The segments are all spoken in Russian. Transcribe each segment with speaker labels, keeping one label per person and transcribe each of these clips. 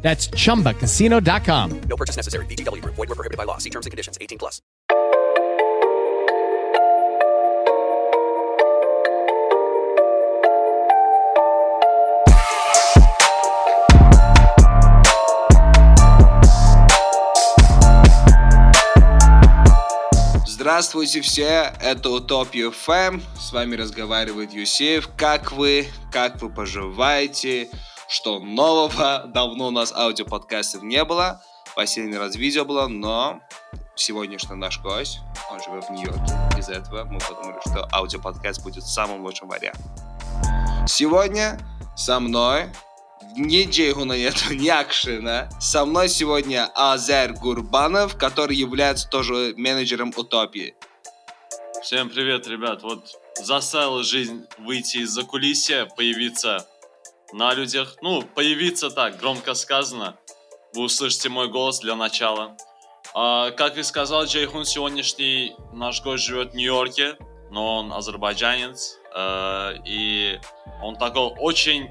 Speaker 1: That's chumbacasino.com.
Speaker 2: No purchase necessary. VGW Group. Void were prohibited by law. See terms and conditions. 18 plus.
Speaker 3: Здравствуйте все, это Утопия ФМ, с вами разговаривает Юсеев. Как вы, как вы поживаете, что нового? Давно у нас аудиоподкастов не было, последний раз видео было, но сегодняшний наш гость, он живет в Нью-Йорке. Из-за этого мы подумали, что аудиоподкаст будет самым лучшим вариантом. Сегодня со мной ни Джейхуна нету, ни Акшина. Со мной сегодня Азер Гурбанов, который является тоже менеджером Утопии.
Speaker 4: Всем привет, ребят. Вот заставила жизнь выйти из-за кулисья, появиться на людях. Ну, появиться так, громко сказано. Вы услышите мой голос для начала. А, как и сказал Джейхун, сегодняшний наш гость живет в Нью-Йорке, но он азербайджанец. э, и он такой очень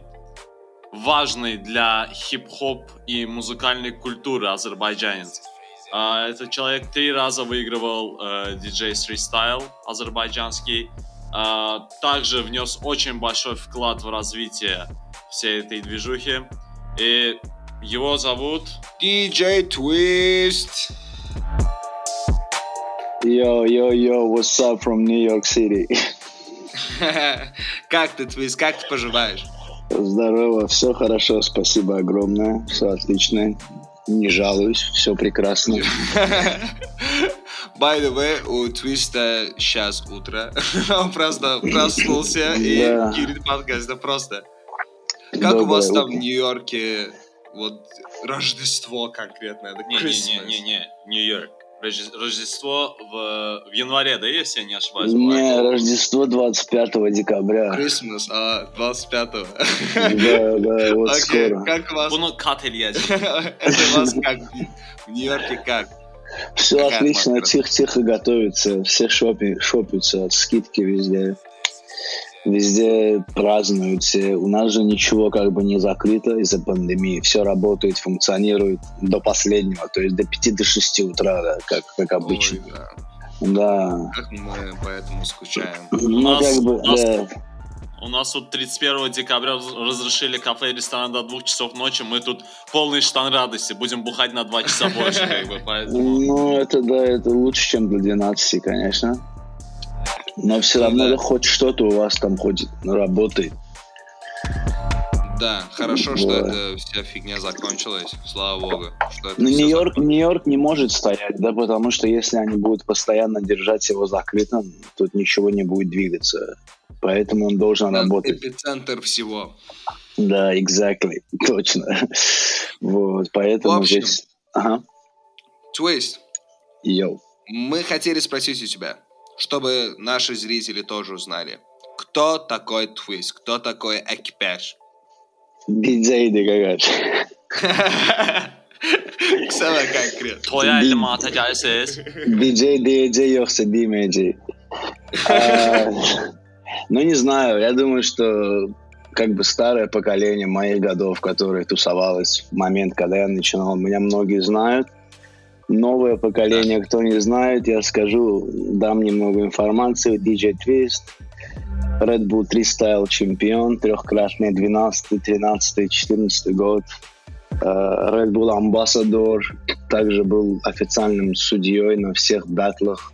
Speaker 4: важный для хип-хоп и музыкальной культуры азербайджанец. А, Этот человек три раза выигрывал э, DJ Freestyle азербайджанский. А, Также внес очень большой вклад в развитие всей этой движухи. И его зовут...
Speaker 3: DJ Twist.
Speaker 5: Yo, yo, yo, what's up from New York City?
Speaker 3: Как ты, Твист, как ты поживаешь?
Speaker 5: Здорово, все хорошо, спасибо огромное, все отлично, не жалуюсь, все прекрасно.
Speaker 3: By the way, у Твиста сейчас утро. Он просто проснулся и
Speaker 5: Да.
Speaker 3: гирит подкаст. Да просто. Как у
Speaker 5: Доброе
Speaker 3: вас там в. Нью-Йорке вот Рождество конкретно? это Christmas?
Speaker 4: Не-не-не, Нью-Йорк. Рожде- Рождество в, в январе, да, если я не ошибаюсь?
Speaker 5: Не, Рождество 25 декабря.
Speaker 3: Christmas, а 25-го.
Speaker 5: Да, да, вот
Speaker 3: Окей,
Speaker 5: скоро.
Speaker 3: Как у вас?
Speaker 4: Bunu kat eləyəcək.
Speaker 3: Это у вас как? В Нью-Йорке как?
Speaker 5: Все
Speaker 3: какая
Speaker 5: отлично, тихо-тихо готовится, все шопи, шопятся, скидки везде. Везде празднуют все. У нас же ничего как бы не закрыто из-за пандемии. Все работает, функционирует до последнего, то есть до 5 до 6 утра, да, как, как обычно.
Speaker 3: Ой, да.
Speaker 5: Да.
Speaker 3: Как мы поэтому скучаем.
Speaker 5: Ну,
Speaker 4: нас-
Speaker 5: как бы,
Speaker 4: у нас-
Speaker 5: да.
Speaker 4: У нас тут 31 декабря раз- разрешили кафе и ресторан до 2 часов ночи. Мы тут полный штан радости. Будем бухать на 2 часа больше, как бы, поэтому...
Speaker 5: Ну, это да, это лучше, чем до 12, конечно. Но все
Speaker 3: Ну
Speaker 5: равно
Speaker 3: да.
Speaker 5: хоть что-то у вас там хоть работает.
Speaker 3: Да, хорошо, что
Speaker 5: Да.
Speaker 3: эта вся фигня закончилась. Слава богу. Что
Speaker 5: Но
Speaker 3: всё
Speaker 5: Нью-Йорк. Нью-Йорк не может стоять, да, потому что если они будут постоянно держать его закрытым, тут ничего не будет двигаться. Поэтому он должен
Speaker 3: Там
Speaker 5: работать.
Speaker 3: Эпицентр всего.
Speaker 5: Да, exactly, точно. Вот, поэтому
Speaker 3: В общем.
Speaker 5: здесь... Ага,
Speaker 3: Твист,
Speaker 5: йоу.
Speaker 3: мы хотели спросить у тебя, чтобы наши зрители тоже узнали, кто такой Твист, кто такой экипаж?
Speaker 5: Диджей Дегагач.
Speaker 3: Самое конкретно.
Speaker 4: Toya 50 manata gəlsiniz.
Speaker 5: Диджей DJ yoksa DMJ. Ну, не знаю, я думаю, что как бы старое поколение моих годов, которое тусовалось в момент, когда я начинал, меня многие знают. Новое поколение, кто не знает, я скажу, дам немного информации. DJ Twist, Red Bull 3 Style чемпион, трехкратный 12, 13, 14 год. Э, Red Bull амбассадор, также был официальным судьей на всех батлах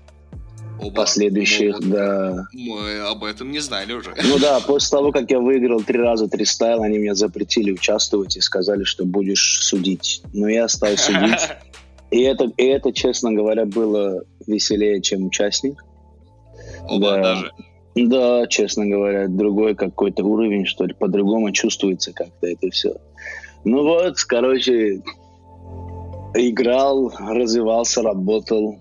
Speaker 3: Оба.
Speaker 5: последующих,
Speaker 3: Ну,
Speaker 5: да.
Speaker 3: Мы об этом не знали уже.
Speaker 5: Ну да, после того, как я выиграл три раза три стайл, они меня запретили участвовать и сказали, что будешь судить. Но я стал судить. И это, и это, честно говоря, было веселее, чем участник.
Speaker 3: Оба
Speaker 5: Да.
Speaker 3: даже.
Speaker 5: Да, честно говоря, другой какой-то уровень, что ли, по-другому чувствуется как-то это все. Ну вот, короче, играл, развивался, работал.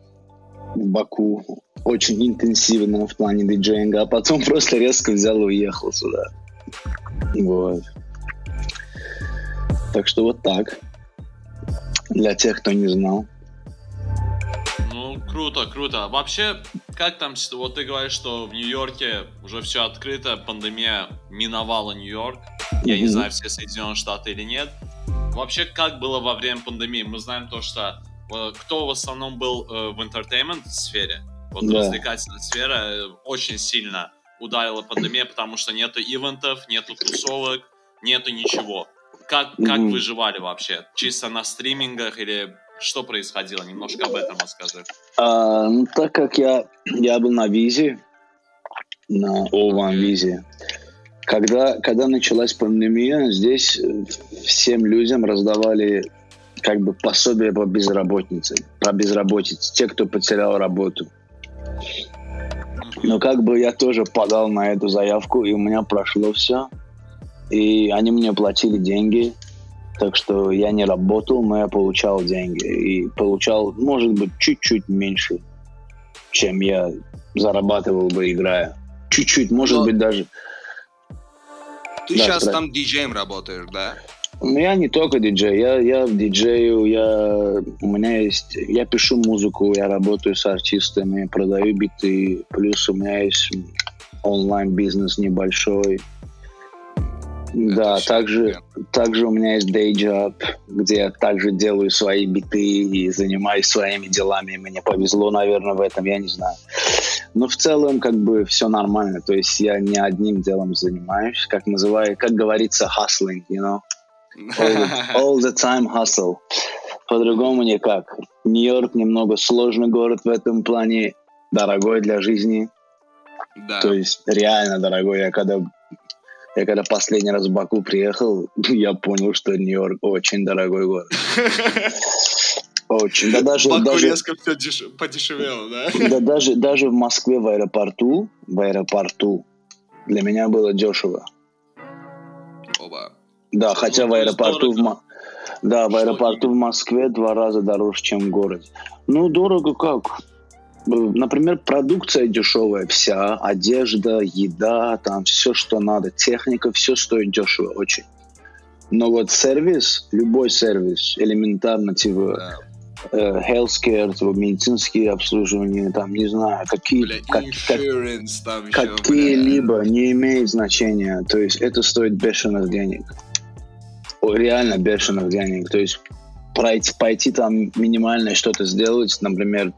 Speaker 5: в Баку очень интенсивно в плане диджеинга, а потом просто резко взял и уехал сюда. Вот. Так что вот так. Для тех, кто не знал.
Speaker 4: Ну, круто, круто. Вообще, как там, вот ты говоришь, что в Нью-Йорке уже все открыто, пандемия миновала Нью-Йорк. Я не
Speaker 5: Мгм.
Speaker 4: знаю, все Соединенные Штаты или нет. Вообще, как было во время пандемии? Мы знаем то, что э, кто в основном был э, в entertainment сфере, вот
Speaker 5: Да.
Speaker 4: развлекательная сфера, э, очень сильно ударила пандемия, потому что нету ивентов, нету тусовок, нету ничего. Как, как
Speaker 5: Мгм.
Speaker 4: выживали вообще? Чисто на стримингах или что происходило? Немножко об этом расскажи.
Speaker 5: А, ну, так как я, я был на визе, на O1
Speaker 4: Окей.
Speaker 5: визе, когда, когда началась пандемия, здесь э, всем людям раздавали как бы пособие по безработице, по безработице, те, кто потерял работу. Но как бы я тоже подал на эту заявку, и у меня прошло все. И они мне платили деньги, так что я не работал, но я получал деньги. И получал, может быть, чуть-чуть меньше, чем я зарабатывал бы, играя. Чуть-чуть, может
Speaker 3: Но-
Speaker 5: быть, даже.
Speaker 3: Ты
Speaker 5: Да,
Speaker 3: сейчас
Speaker 5: правильно.
Speaker 3: там диджеем работаешь, да?
Speaker 5: Ну, я не только диджей, я, я диджею, я, у меня есть, я пишу музыку, я работаю с артистами, продаю биты, плюс у меня есть онлайн-бизнес небольшой. Да, также, также у меня есть day job, где я также делаю свои биты и занимаюсь своими делами. Мне повезло, наверное, в этом, я не знаю. Но в целом, как бы, все нормально. То есть я не одним делом занимаюсь, как называю, как говорится, hustling, you know? All the, all the time hustle. По-другому никак. Нью-Йорк немного сложный город в этом плане, дорогой для жизни.
Speaker 3: Да.
Speaker 5: То есть реально дорогой. Я когда, я когда последний раз в Баку приехал, я понял, что Нью-Йорк очень дорогой город. Очень. Да даже,
Speaker 3: Баку
Speaker 5: даже,
Speaker 3: резко все подешевело, да?
Speaker 5: да даже, даже в Москве в аэропорту, в аэропорту для меня было дешево.
Speaker 3: Оба.
Speaker 5: Да, хотя
Speaker 4: Ну,
Speaker 5: в
Speaker 4: есть
Speaker 5: аэропорту в
Speaker 4: дорого.
Speaker 5: Да, в
Speaker 4: Что
Speaker 5: аэропорту в Москве два раза дороже, чем в городе. Ну, дорого как? Например, продукция дешевая вся, одежда, еда, там все, что надо, техника, все стоит дешево очень. Но вот сервис, любой сервис, элементарно, типа э, healthcare, типа медицинские обслуживания, там, не знаю, какие,
Speaker 3: Бля,
Speaker 5: как- как- какие-либо не имеет значения. То есть это стоит бешеных денег. О, Реально бешеных денег. То есть пройти, пойти там минимальное что-то сделать, например,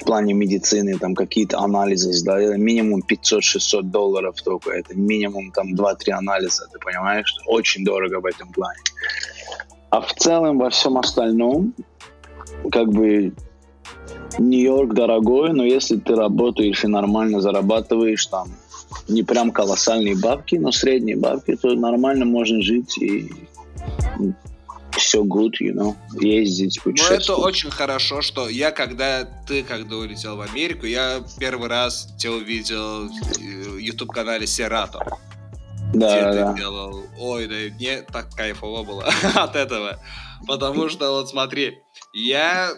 Speaker 5: в плане медицины, там какие-то анализы сдать, минимум 500-600 долларов только. Это минимум там 2-3 анализа, ты понимаешь? Очень дорого в этом плане. А в целом во всем остальном, как бы Нью-Йорк дорогой, но если ты работаешь и нормально зарабатываешь там не прям колоссальные бабки, но средние бабки, то нормально можно жить и все good, you know, ездить,
Speaker 3: Ну, это
Speaker 5: путешествовать.
Speaker 3: очень хорошо, что я, когда ты, когда улетел в Америку, я первый раз тебя увидел в YouTube-канале Серато, где
Speaker 5: Да,
Speaker 3: ты
Speaker 5: да.
Speaker 3: делал. Ой, да мне так кайфово было от этого. Потому что, вот смотри, я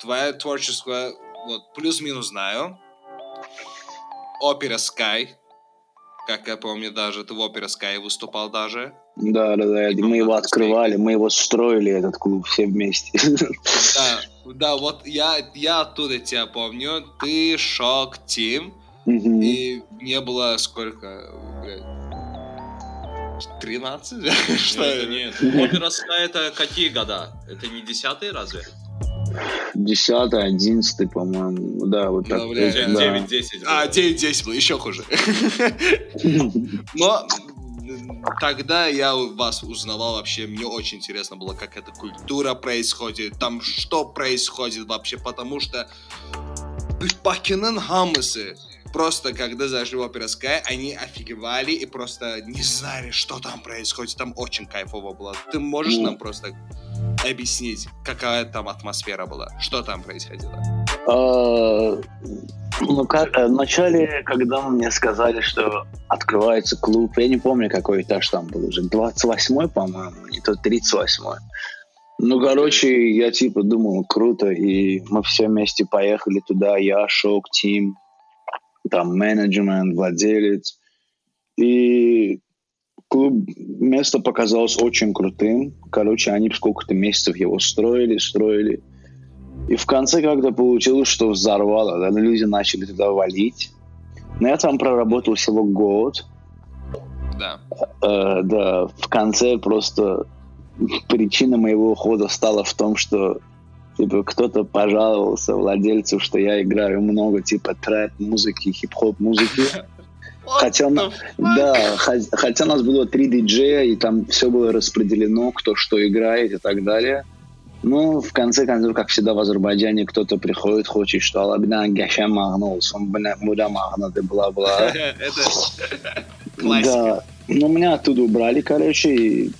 Speaker 3: твое творчество вот плюс-минус знаю. Опера Sky, как я помню, даже ты в Опера Sky выступал даже.
Speaker 5: Да, да, да.
Speaker 3: И
Speaker 5: Мы его открывали, мы его строили, этот клуб, все вместе.
Speaker 3: Да, да, вот я, я оттуда тебя помню. Ты шок Тим,
Speaker 5: Мгм.
Speaker 3: и мне было сколько, блядь, 13? Что
Speaker 4: Нет,
Speaker 3: это?
Speaker 4: нет. Опера это какие года? Это не десятые разве?
Speaker 5: Десятый, одиннадцатый, по-моему. Да, вот так.
Speaker 3: Ну, бля,
Speaker 5: вот,
Speaker 3: да.
Speaker 5: да.
Speaker 4: 9-10.
Speaker 3: А, 9-10 было, еще хуже. Но тогда я вас узнавал вообще, мне очень интересно было, как эта культура происходит, там что происходит вообще, потому что Бакененхаммесы просто когда зашли в Опера Sky, они офигевали и просто не знали, что там происходит. Там очень кайфово было. Ты можешь нам просто объяснить, какая там атмосфера была? Что там происходило?
Speaker 5: Ну, как, э, вначале, когда мне сказали, что открывается клуб, я не помню, какой этаж там был уже, 28-й, по-моему, не то 38-й. Ну, короче, я типа думал, круто, и мы все вместе поехали туда, я, Шок, Тим, там менеджмент, владелец. И клуб, место показалось очень крутым. Короче, они сколько-то месяцев его строили, строили. И в конце как-то получилось, что взорвало. Да? Люди начали туда валить. Но я там проработал всего год.
Speaker 3: Да.
Speaker 5: Э, да, в конце просто причина моего ухода стала в том, что типа кто-то пожаловался владельцу, что я играю много типа трэп музыки, хип-хоп музыки. Хотя, да, хотя у нас было три диджея, и там все было распределено, кто что играет и так далее. Ну, в конце концов, как всегда в Азербайджане, кто-то приходит, хочет, что Алабина Гашам Магнулс, он Муда Магнады, бла-бла.
Speaker 3: Это классика.
Speaker 5: Да, ну, меня оттуда убрали, короче, и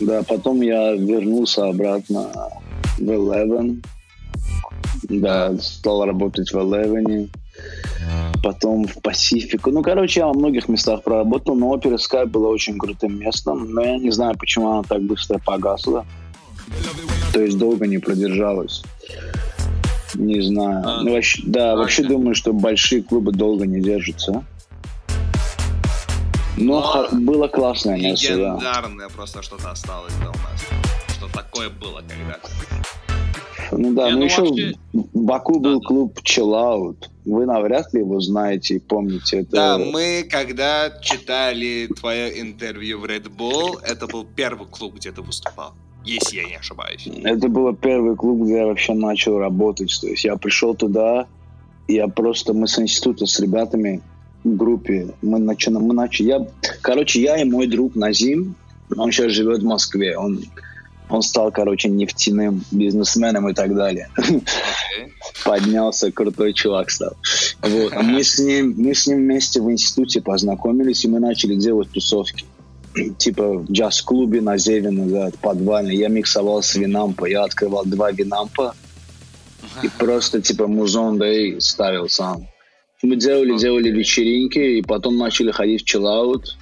Speaker 5: да, потом я вернулся обратно в Eleven. Да, стал работать в Eleven. Потом в Пасифику. Ну, короче, я во многих местах проработал, но опера Sky было очень крутым местом. Но я не знаю, почему она так быстро погасла. То есть долго не продержалась. Не знаю.
Speaker 3: А,
Speaker 5: ну, вообще, да,
Speaker 3: ладно.
Speaker 5: вообще думаю, что большие клубы долго не держатся. Но
Speaker 3: Но
Speaker 5: было классное место, да.
Speaker 3: Легендарное просто что-то осталось да, у нас. Что такое было когда-то.
Speaker 5: Ну да,
Speaker 3: Не,
Speaker 5: ну,
Speaker 3: ну
Speaker 5: еще
Speaker 3: вообще-
Speaker 5: в Баку был
Speaker 3: Да-да.
Speaker 5: клуб Chill Out. Вы навряд ли его знаете и помните. Это...
Speaker 3: Да, мы когда читали твое интервью в Red Bull, это был первый клуб, где ты выступал. Если я не ошибаюсь.
Speaker 5: Это был первый клуб, где я вообще начал работать. То есть я пришел туда, я просто, мы с института с ребятами в группе, мы начали, мы начали, я, короче, я и мой друг Назим, он сейчас живет в Москве, он, он стал, короче, нефтяным бизнесменом и так далее.
Speaker 3: Окей.
Speaker 5: поднялся, крутой чувак стал. Вот. А мы с ним, мы с ним вместе в институте познакомились, и мы начали делать тусовки. Типа в джаз-клубе на Зевино, да, подвальный. Я миксовал с Винампа, я открывал два Винампа и просто типа музон, да, и ставил сам. Мы делали, делали вечеринки, и потом начали ходить в чиллаут,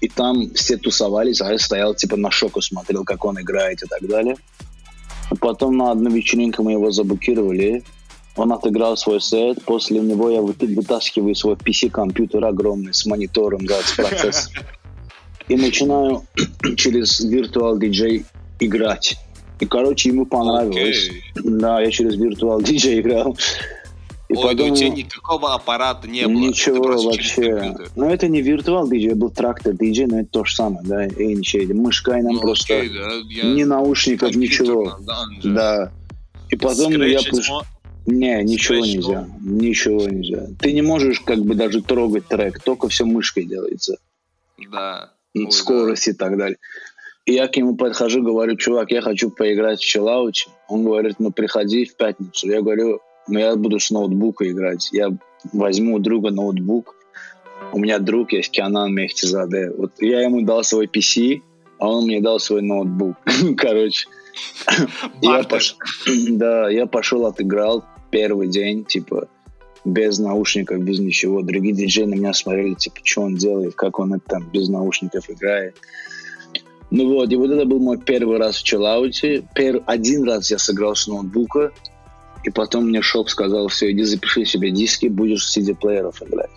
Speaker 5: и там все тусовались, а я стоял типа на шоку, смотрел, как он играет и так далее. А Потом на одну вечеринку мы его заблокировали. Он отыграл свой сет. После него я вы- вытаскиваю свой PC-компьютер огромный с монитором, да, с процессором. И начинаю через Virtual DJ играть. И, короче, ему понравилось.
Speaker 3: Окей.
Speaker 5: Да, я через Virtual DJ играл. И
Speaker 3: Ой, да у
Speaker 5: потом-
Speaker 3: тебя никакого аппарата не было.
Speaker 5: Ничего вообще. Ну, это не Virtual DJ, это был трактор DJ, но это то же самое, да. И ничего, мышка и нам
Speaker 3: Ну,
Speaker 5: просто
Speaker 3: окей, да, я-
Speaker 5: ни наушников, ничего.
Speaker 3: да.
Speaker 5: Да. И потом я
Speaker 4: Скретчить
Speaker 5: приш-
Speaker 4: мо-
Speaker 5: Не, ничего нельзя. Ничего нельзя. Ты не можешь как бы даже трогать трек, только все мышкой делается.
Speaker 3: Да. Ой, да.
Speaker 5: скорость и так далее. И я к нему подхожу, говорю, чувак, я хочу поиграть в чиллауте. Он говорит, ну приходи в пятницу. Я говорю, ну я буду с ноутбука играть. Я возьму у друга ноутбук. У меня друг есть, Кианан Мехтизаде. Вот я ему дал свой PC, а он мне дал свой ноутбук. Короче. Я пош- Да, я пошел, отыграл первый день, типа, без наушников, без ничего. Другие диджеи на меня смотрели, типа, что он делает, как он это там без наушников играет. Ну вот, и вот это был мой первый раз в чиллауте. Пер... Один раз я сыграл с ноутбука, и потом мне Шоп сказал, все, иди запиши себе диски, будешь с CD-плееров играть.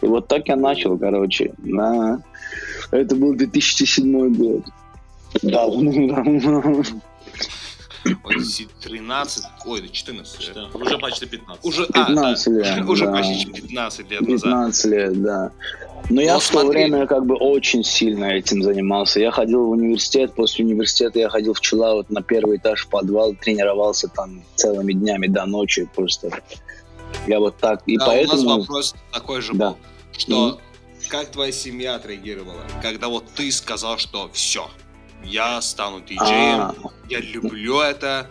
Speaker 5: И вот так я начал, короче. Да. Это был 2007 год. Давно.
Speaker 3: Ой, си- 13, ой, да 14.
Speaker 4: Что? Уже почти 15.
Speaker 3: Уже, а,
Speaker 5: 15
Speaker 3: да,
Speaker 5: лет,
Speaker 3: уже
Speaker 5: да.
Speaker 3: почти 15 лет назад.
Speaker 5: 15 лет, да. Но я
Speaker 3: Ну,
Speaker 5: в то
Speaker 3: смотри.
Speaker 5: время как бы очень сильно этим занимался. Я ходил в университет, после университета я ходил в чиллаут на первый этаж в подвал, тренировался там целыми днями до ночи просто. Я вот так. И
Speaker 3: Да, у нас
Speaker 5: поэтому...
Speaker 3: вопрос такой же
Speaker 5: Да.
Speaker 3: был, что как твоя семья отреагировала, когда вот ты сказал, что все, я стану диджеем,
Speaker 5: А,
Speaker 3: я люблю это,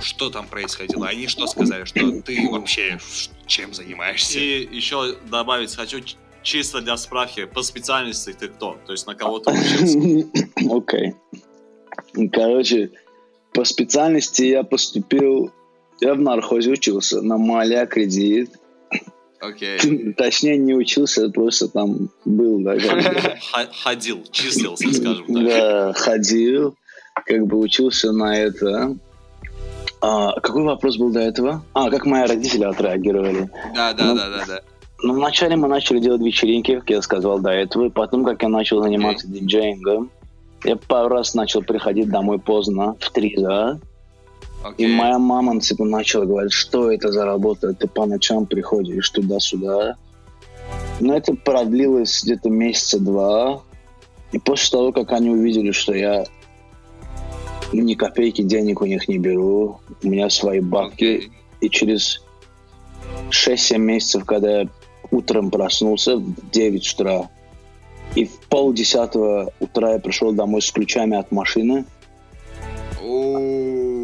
Speaker 3: что там происходило? Они что сказали, что ты вообще чем занимаешься?
Speaker 4: И еще добавить хочу чисто для справки, по специальности ты кто? То есть на кого ты учился?
Speaker 5: Окей. Короче, по специальности я поступил... Я в нархозе учился, на маля кредит.
Speaker 3: Окей.
Speaker 5: Точнее, не учился, просто там был, да,
Speaker 4: Ходил, числился, скажем так.
Speaker 5: Да, ходил. как бы учился на это. А, какой вопрос был до этого? А, как мои родители отреагировали?
Speaker 3: Да, да,
Speaker 5: Ну,
Speaker 3: да, да, да.
Speaker 5: Ну, вначале мы начали делать вечеринки, как я сказал до этого, и потом, как я начал заниматься диджеингом, я пару раз начал приходить домой поздно, в три, да, и
Speaker 3: Окей.
Speaker 5: моя мама типа начала говорить, что это за работа, ты по ночам приходишь туда-сюда. Но это продлилось где-то месяца два. И после того, как они увидели, что я ни копейки денег у них не беру, у меня свои бабки,
Speaker 3: Окей.
Speaker 5: и через 6-7 месяцев, когда я утром проснулся в 9 утра, и в полдесятого утра я пришел домой с ключами от машины,
Speaker 3: О,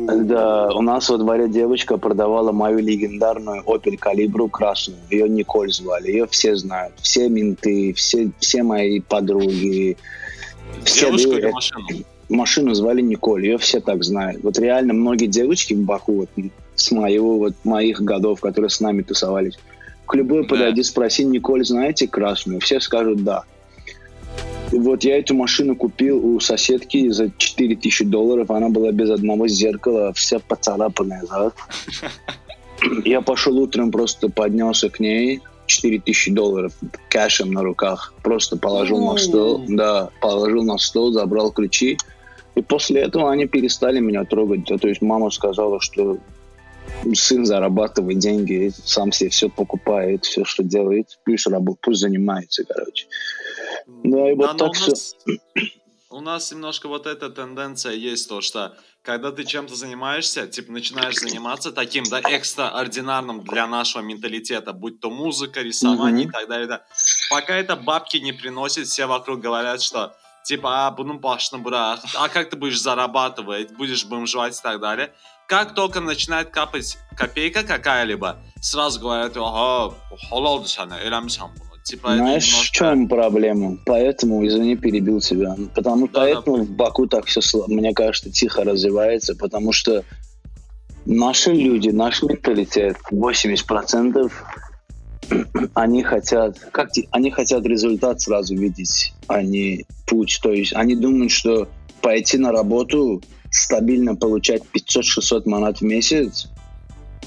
Speaker 5: Да, у нас во дворе девочка продавала мою легендарную Opel Calibru красную. Ее Николь звали, ее все знают. Все менты, все, все мои подруги. Все
Speaker 4: Девушку
Speaker 5: люди-
Speaker 4: или машину?
Speaker 5: Машину звали Николь, ее все так знают. Вот реально многие девочки в Баку вот, с моего, вот, моих годов, которые с нами тусовались, к любой
Speaker 3: Да.
Speaker 5: подойди, спроси, Николь, знаете красную? Все скажут «да». Вот я эту машину купил у соседки за 4000 долларов. Она была без одного зеркала, вся поцарапанная. да. Я пошел утром, просто поднялся к ней. 4000 долларов кэшем на руках. Просто положил на стол. Да, положил на стол, забрал ключи. И после этого они перестали меня трогать. Да, То есть мама сказала, что сын зарабатывает деньги, сам себе все покупает, все, что делает, пусть работает, пусть занимается, короче. Да, и вот
Speaker 4: но
Speaker 5: так
Speaker 4: нас, у нас немножко вот эта тенденция есть, то, что когда ты чем-то занимаешься, типа начинаешь заниматься таким, да, экстраординарным для нашего менталитета, будь то музыка, рисование
Speaker 5: Мгм.
Speaker 4: и так далее, да. Пока это бабки не приносит, все вокруг говорят, что типа, а, bunun başını bırak, а как ты будешь зарабатывать, будешь бомжевать и так далее. Как только начинает капать копейка какая-либо, сразу говорят, ага, sana, eləmişsən bunu. Типа,
Speaker 5: Знаешь, в
Speaker 4: немножко-
Speaker 5: чем проблема? Поэтому, извини, перебил тебя. Потому
Speaker 4: Да,
Speaker 5: поэтому
Speaker 4: да.
Speaker 5: в Баку так все, мне кажется, тихо развивается, потому что наши люди, наш менталитет, 80% они хотят, как они хотят результат сразу видеть, а не путь. То есть они думают, что пойти на работу, стабильно получать 500-600 манат в месяц,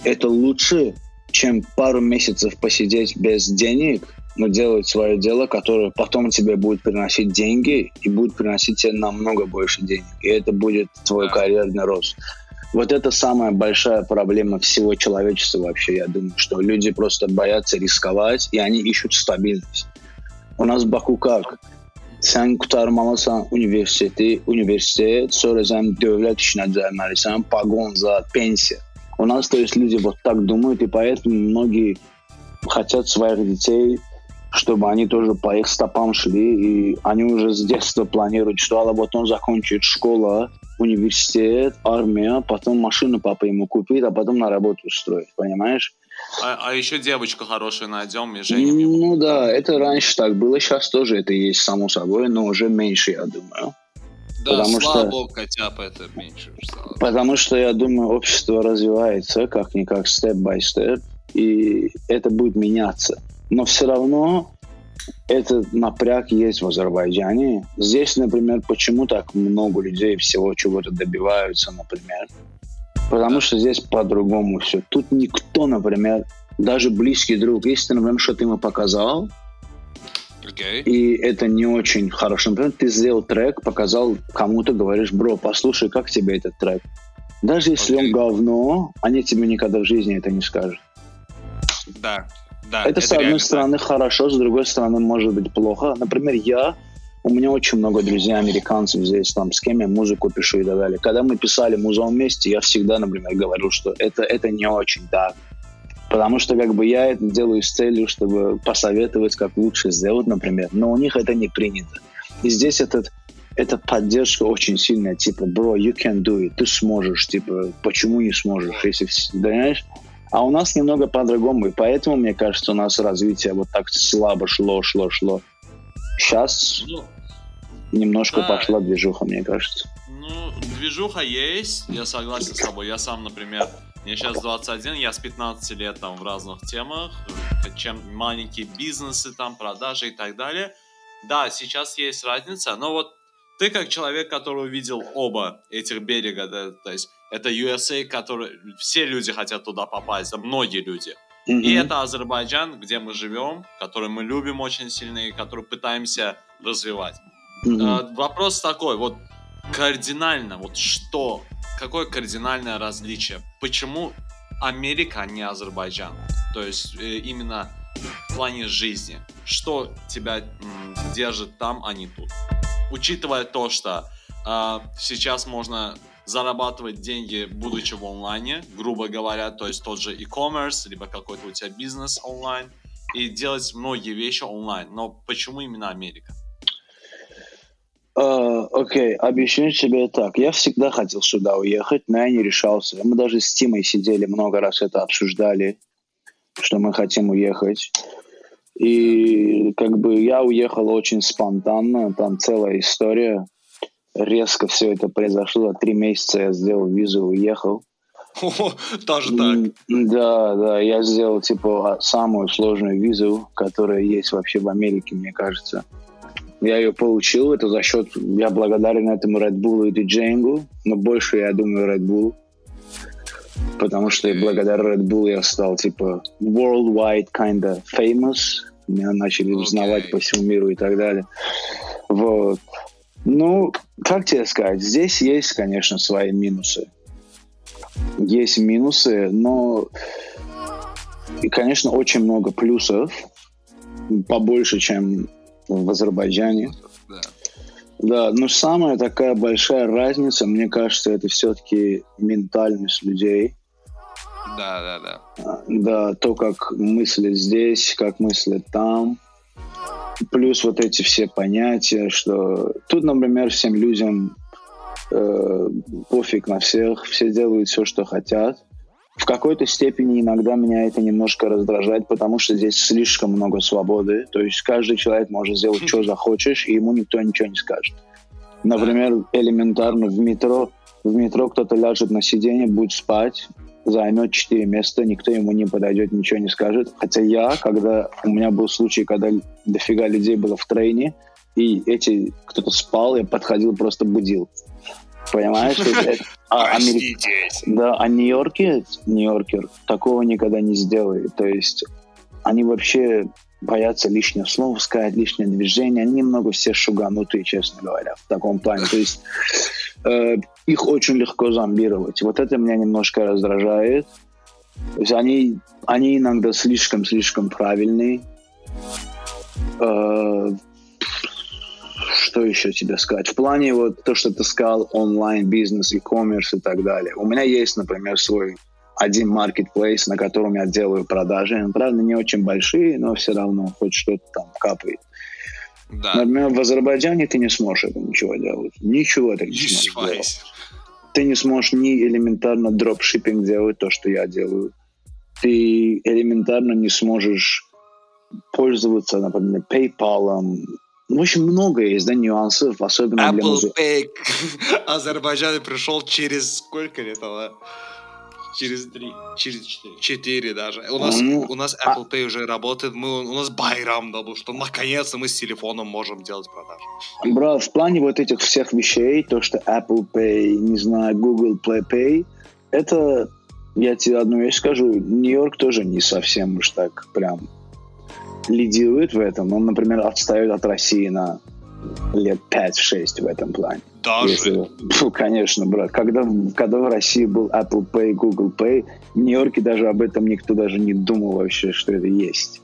Speaker 5: это лучше, чем пару месяцев посидеть без денег, но делать свое дело, которое потом тебе будет приносить деньги и будет приносить тебе намного больше денег. И это будет твой карьерный рост. Вот это самая большая проблема всего человечества вообще, я думаю, что люди просто боятся рисковать, и они ищут стабильность. У нас в Баку как? Sen kurtarmalısan üniversiteti, üniversite, sonra sen devlet işine gelmelisin, погон за пенсия. У нас, то есть, люди вот так думают, и поэтому многие хотят своих детей, чтобы они тоже по их стопам шли, и они уже с детства планируют, что а вот он закончит школа, университет, армия, потом машину папа ему купит, а потом на работу устроит, понимаешь?
Speaker 4: А, а еще девочку хорошую найдем и женим его.
Speaker 5: Ну да, это раньше так было, сейчас тоже это есть, само собой, но уже меньше, я думаю.
Speaker 3: Да,
Speaker 5: Потому
Speaker 3: слава
Speaker 5: что-
Speaker 3: богу, хотя бы это меньше.
Speaker 5: Потому что, я думаю, общество развивается как-никак, степ-бай-степ, и это будет меняться. Но все равно этот напряг есть в Азербайджане. Здесь, например, почему так много людей всего чего-то добиваются, например? Потому что здесь по-другому все. Тут никто, например, даже близкий друг, если, ты, например, что-то ему показал,
Speaker 3: Окей.
Speaker 5: и это не очень хорошо. Например, ты сделал трек, показал кому-то, говоришь, бро, послушай, как тебе этот трек. Даже если
Speaker 3: Окей.
Speaker 5: он говно, они тебе никогда в жизни это не скажут.
Speaker 3: Да, да.
Speaker 5: это, с одной стороны, хорошо, с другой стороны, может быть плохо. Например, я, у меня очень много друзей американцев здесь, там, с кем я музыку пишу и так далее. Когда мы писали музон вместе, я всегда, например, говорил, что это, это не очень так. Потому что как бы я это делаю с целью, чтобы посоветовать, как лучше сделать, например. Но у них это не принято. И здесь этот, эта поддержка очень сильная, типа, bro, you can do it, ты сможешь, типа, почему не сможешь, если, понимаешь? А у нас немного по-другому, и поэтому, мне кажется, у нас развитие вот так слабо шло, шло, шло. Сейчас
Speaker 4: Ну,
Speaker 5: немножко
Speaker 4: да.
Speaker 5: пошла движуха, мне кажется.
Speaker 4: Ну, движуха есть, я согласен с тобой. Я сам, например, мне сейчас 21, я с 15 лет там в разных темах, чем маленькие бизнесы, там, продажи и так далее. Да, сейчас есть разница, но вот ты как человек, который увидел оба этих берега, да, то есть это USA, который все люди хотят туда попасть, да, многие люди.
Speaker 5: Мгм.
Speaker 4: И это Азербайджан, где мы живем, который мы любим очень сильно и который пытаемся развивать.
Speaker 5: Мгм.
Speaker 4: А, вопрос такой, вот кардинально, вот что, какое кардинальное различие? Почему Америка, а не Азербайджан? То есть э, именно в плане жизни. Что тебя м, держит там, а не тут? Учитывая то, что а, сейчас можно зарабатывать деньги, будучи в онлайне, грубо говоря, то есть тот же e-commerce, либо какой-то у тебя бизнес онлайн, и делать многие вещи онлайн. Но почему именно Америка?
Speaker 5: А, Окей, объясню тебе так. Я всегда хотел сюда уехать, но я не решался. Мы даже с Тимой сидели, много раз это обсуждали, что мы хотим уехать. И как бы я уехал очень спонтанно, там целая история. Резко все это произошло. Три месяца я сделал визу, уехал.
Speaker 3: О, Тоже так.
Speaker 5: Да, да, я сделал типа а, самую сложную визу, которая есть вообще в Америке, мне кажется. Я ее получил, это за счет, я благодарен этому Red Bull и Django, но больше я думаю Red Bull, потому что благодаря Red Bull я стал типа worldwide kinda famous, меня начали узнавать
Speaker 3: Окей.
Speaker 5: по всему миру и так далее. Вот. Ну, как тебе сказать, здесь есть, конечно, свои минусы есть минусы, но, и, конечно, очень много плюсов, побольше, чем в Азербайджане.
Speaker 3: Да.
Speaker 5: Но самая такая большая разница, мне кажется, это все-таки ментальность людей.
Speaker 3: Да, да, да.
Speaker 5: А, Да, то, как мыслят здесь, как мыслят там. Плюс вот эти все понятия, что тут, например, всем людям э, пофиг на всех, все делают все, что хотят. В какой-то степени иногда меня это немножко раздражает, потому что здесь слишком много свободы. То есть каждый человек может сделать, что захочешь, и ему никто ничего не скажет. Например, элементарно в метро, в метро кто-то ляжет на сиденье, будет спать, займет четыре места, никто ему не подойдет, ничего не скажет. Хотя я, когда у меня был случай, когда дофига людей было в трейне, и эти кто-то спал, я подходил, просто будил. Понимаешь? А,
Speaker 3: Проститесь.
Speaker 5: да, а Нью-Йорке, Нью-Йоркер такого никогда не сделает. То есть они вообще боятся лишнего слова сказать, лишнее движение. Они немного все шуганутые, честно говоря, в таком плане. То есть э, их очень легко зомбировать. Вот это меня немножко раздражает. То есть они, они иногда слишком-слишком правильные. Э, что еще тебе сказать? В плане вот то, что ты сказал, онлайн, бизнес, e-commerce и так далее. У меня есть, например, свой один marketplace, на котором я делаю продажи. Правда, не очень большие, но все равно хоть что-то там капает.
Speaker 3: Да.
Speaker 5: Например, в Азербайджане ты не сможешь это ничего делать. Ничего ты не сможешь делать. Ты не сможешь ни элементарно дропшиппинг делать, то, что я делаю. Ты элементарно не сможешь пользоваться, например, PayPal. В общем, много есть, да, нюансов, особенно для
Speaker 3: Apple
Speaker 5: музы-
Speaker 3: Pay к Азербайджану пришел через сколько лет? а?
Speaker 4: Через три, через четыре.
Speaker 3: Четыре даже. У нас,
Speaker 5: Ну,
Speaker 3: у нас Apple Pay уже работает. Мы, у нас Байрам дал, что наконец-то мы с телефоном можем делать продажи.
Speaker 5: Брат, в плане вот этих всех вещей, то, что Apple Pay, не знаю, Google Play Pay, это, я тебе одну вещь скажу, Нью-Йорк тоже не совсем уж так прям лидирует в этом. Он, например, отстает от России на лет 5-6 в этом плане.
Speaker 3: Даже.
Speaker 5: Если- Фу, конечно, брат. Когда, когда в России был Apple Pay, Google Pay, в Нью-Йорке даже об этом никто даже не думал вообще, что это есть.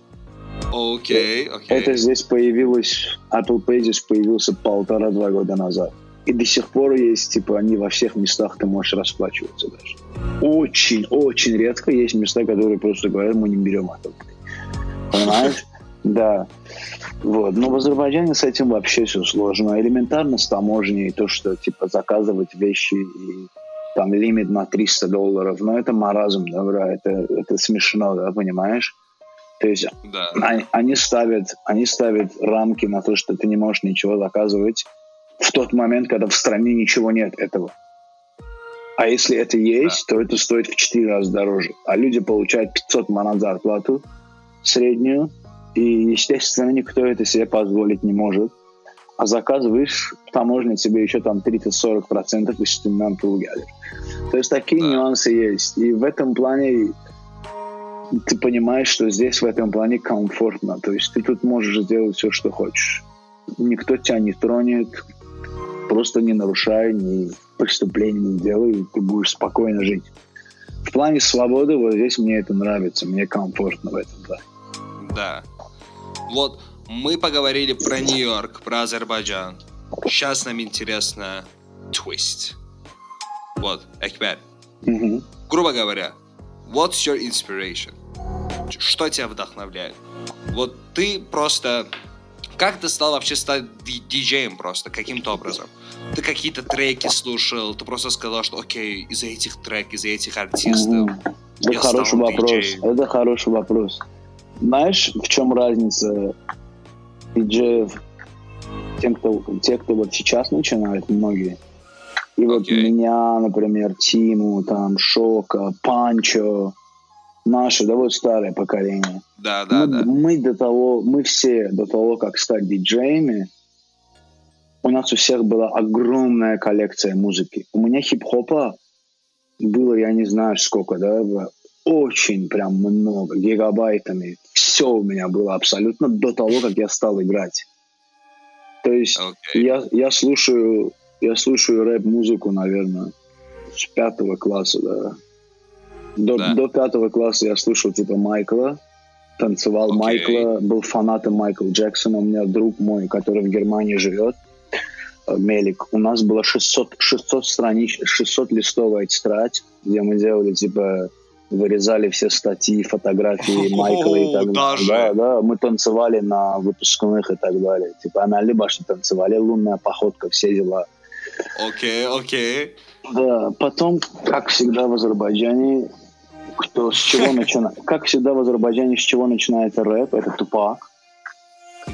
Speaker 3: Окей, окей.
Speaker 5: Это здесь появилось, Apple Pay здесь появился полтора-два года назад. И до сих пор есть, типа, они во всех местах ты можешь расплачиваться даже. Очень, очень редко есть места, которые просто говорят, мы не берем Apple Pay. Понимаешь? Да. Вот. Но в Азербайджане с этим вообще все сложно. Элементарно с таможней, то, что, типа, заказывать вещи и там лимит на 300 долларов. Но это маразм, да, это, это смешно, да, понимаешь? То есть
Speaker 3: Да.
Speaker 5: они, они ставят, они ставят рамки на то, что ты не можешь ничего заказывать в тот момент, когда в стране ничего нет этого. А если это есть, то это стоит в 4 раза дороже. А люди получают 500 манат зарплату среднюю, и, естественно, никто это себе позволить не может. а заказываешь таможня тебе еще там 30-40% üstünden тул гядер. То есть такие
Speaker 3: Да.
Speaker 5: нюансы есть. И в этом плане ты понимаешь, что здесь в этом плане комфортно. То есть ты тут можешь сделать все, что хочешь. Никто тебя не тронет, просто не нарушай, ни преступлений не делай, ты будешь спокойно жить. В плане свободы вот здесь мне это нравится, мне комфортно в этом плане.
Speaker 3: Да. Вот мы поговорили про Нью-Йорк, про Азербайджан. Сейчас нам интересно твист. Вот, Экбер,
Speaker 5: Мгм.
Speaker 3: грубо говоря, what's your inspiration? Что тебя вдохновляет? Вот ты просто... Как ты стал вообще стать ди- диджеем просто, каким-то образом? Ты какие-то треки слушал, ты просто сказал, что окей, из-за этих треков, из-за этих артистов.
Speaker 5: Мгм. Это хороший вопрос.
Speaker 3: диджеем.
Speaker 5: Это хороший вопрос. Знаешь, в чем разница диджеев, тем, кто, те, кто вот сейчас начинают, многие, и вот
Speaker 3: Окей.
Speaker 5: меня, например, Тиму, там, Шока, Панчо, наше, да вот старое поколение.
Speaker 3: Да, да,
Speaker 5: мы,
Speaker 3: да.
Speaker 5: мы до того, мы все до того, как стать диджеями, у нас у всех была огромная коллекция музыки. У меня хип-хопа было, я не знаю сколько, да, очень прям много, гигабайтами. Все у меня было абсолютно до того, как я стал играть. То есть
Speaker 3: Окей.
Speaker 5: я, я слушаю, я слушаю рэп-музыку, наверное, с пятого класса, да. До,
Speaker 3: Да.
Speaker 5: до пятого класса я слушал типа Майкла, танцевал
Speaker 3: Окей.
Speaker 5: Майкла, был фанатом Майкла Джексона. У меня друг мой, который в Германии живет, э, Мелик. У нас было 600, 600 странич, 600 листовая тетрадь, где мы делали типа вырезали все статьи, фотографии Майкла и так далее. Да, да, мы танцевали на выпускных и так далее. Типа она либо что танцевали, лунная походка, все дела.
Speaker 3: Окей, окей.
Speaker 5: Да, потом, как всегда в Азербайджане, кто с чего начинает, как всегда в Азербайджане, с чего начинается рэп, это тупак.